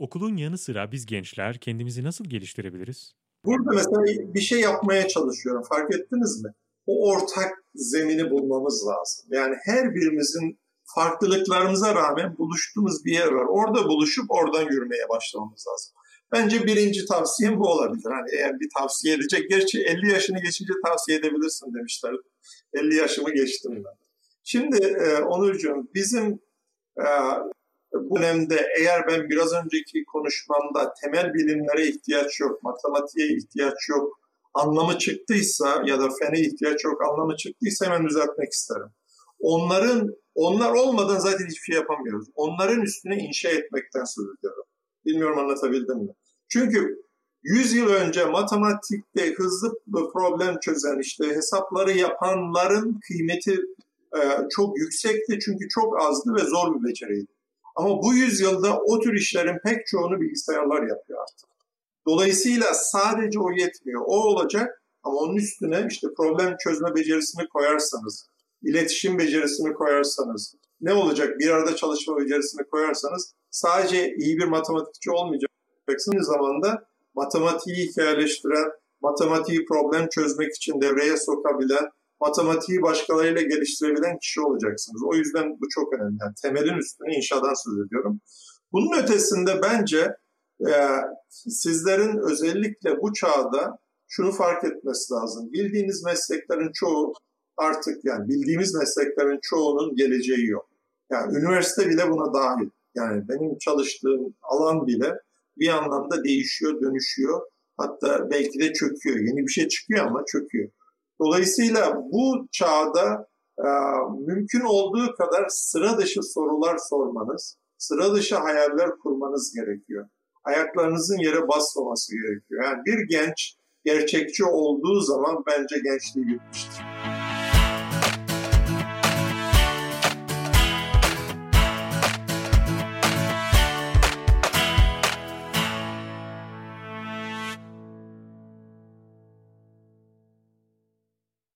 Okulun yanı sıra biz gençler kendimizi nasıl geliştirebiliriz? Burada mesela bir şey yapmaya çalışıyorum. Fark ettiniz mi? O ortak zemini bulmamız lazım. Yani her birimizin farklılıklarımıza rağmen buluştuğumuz bir yer var. Orada buluşup oradan yürümeye başlamamız lazım. Bence birinci tavsiyem bu olabilir. Hani eğer bir tavsiye edecek, gerçi 50 yaşını geçince tavsiye edebilirsin demişler. 50 yaşımı geçtim ben. Şimdi e, Onurcuğum bizim e, bu dönemde eğer ben biraz önceki konuşmamda temel bilimlere ihtiyaç yok, matematiğe ihtiyaç yok, anlamı çıktıysa ya da fene ihtiyaç yok, anlamı çıktıysa hemen düzeltmek isterim. Onların onlar olmadan zaten hiçbir şey yapamıyoruz. Onların üstüne inşa etmekten söz ediyorum. Bilmiyorum anlatabildim mi? Çünkü 100 yıl önce matematikte hızlı problem çözen işte hesapları yapanların kıymeti e, çok yüksekti çünkü çok azdı ve zor bir beceriydi. Ama bu yüzyılda o tür işlerin pek çoğunu bilgisayarlar yapıyor artık. Dolayısıyla sadece o yetmiyor. O olacak ama onun üstüne işte problem çözme becerisini koyarsanız, iletişim becerisini koyarsanız, ne olacak bir arada çalışma becerisini koyarsanız sadece iyi bir matematikçi olmayacaksınız. Aynı zamanda matematiği hikayeleştiren, matematiği problem çözmek için devreye sokabilen, matematiği başkalarıyla geliştirebilen kişi olacaksınız. O yüzden bu çok önemli. Yani temelin üstüne inşadan söz ediyorum. Bunun ötesinde bence e, sizlerin özellikle bu çağda şunu fark etmesi lazım. Bildiğiniz mesleklerin çoğu artık yani bildiğimiz mesleklerin çoğunun geleceği yok. Yani üniversite bile buna dahil. Yani benim çalıştığım alan bile bir anlamda değişiyor, dönüşüyor. Hatta belki de çöküyor. Yeni bir şey çıkıyor ama çöküyor. Dolayısıyla bu çağda e, mümkün olduğu kadar sıra dışı sorular sormanız, sıra dışı hayaller kurmanız gerekiyor. Ayaklarınızın yere basmaması gerekiyor. Yani bir genç gerçekçi olduğu zaman bence gençliği bitmiştir.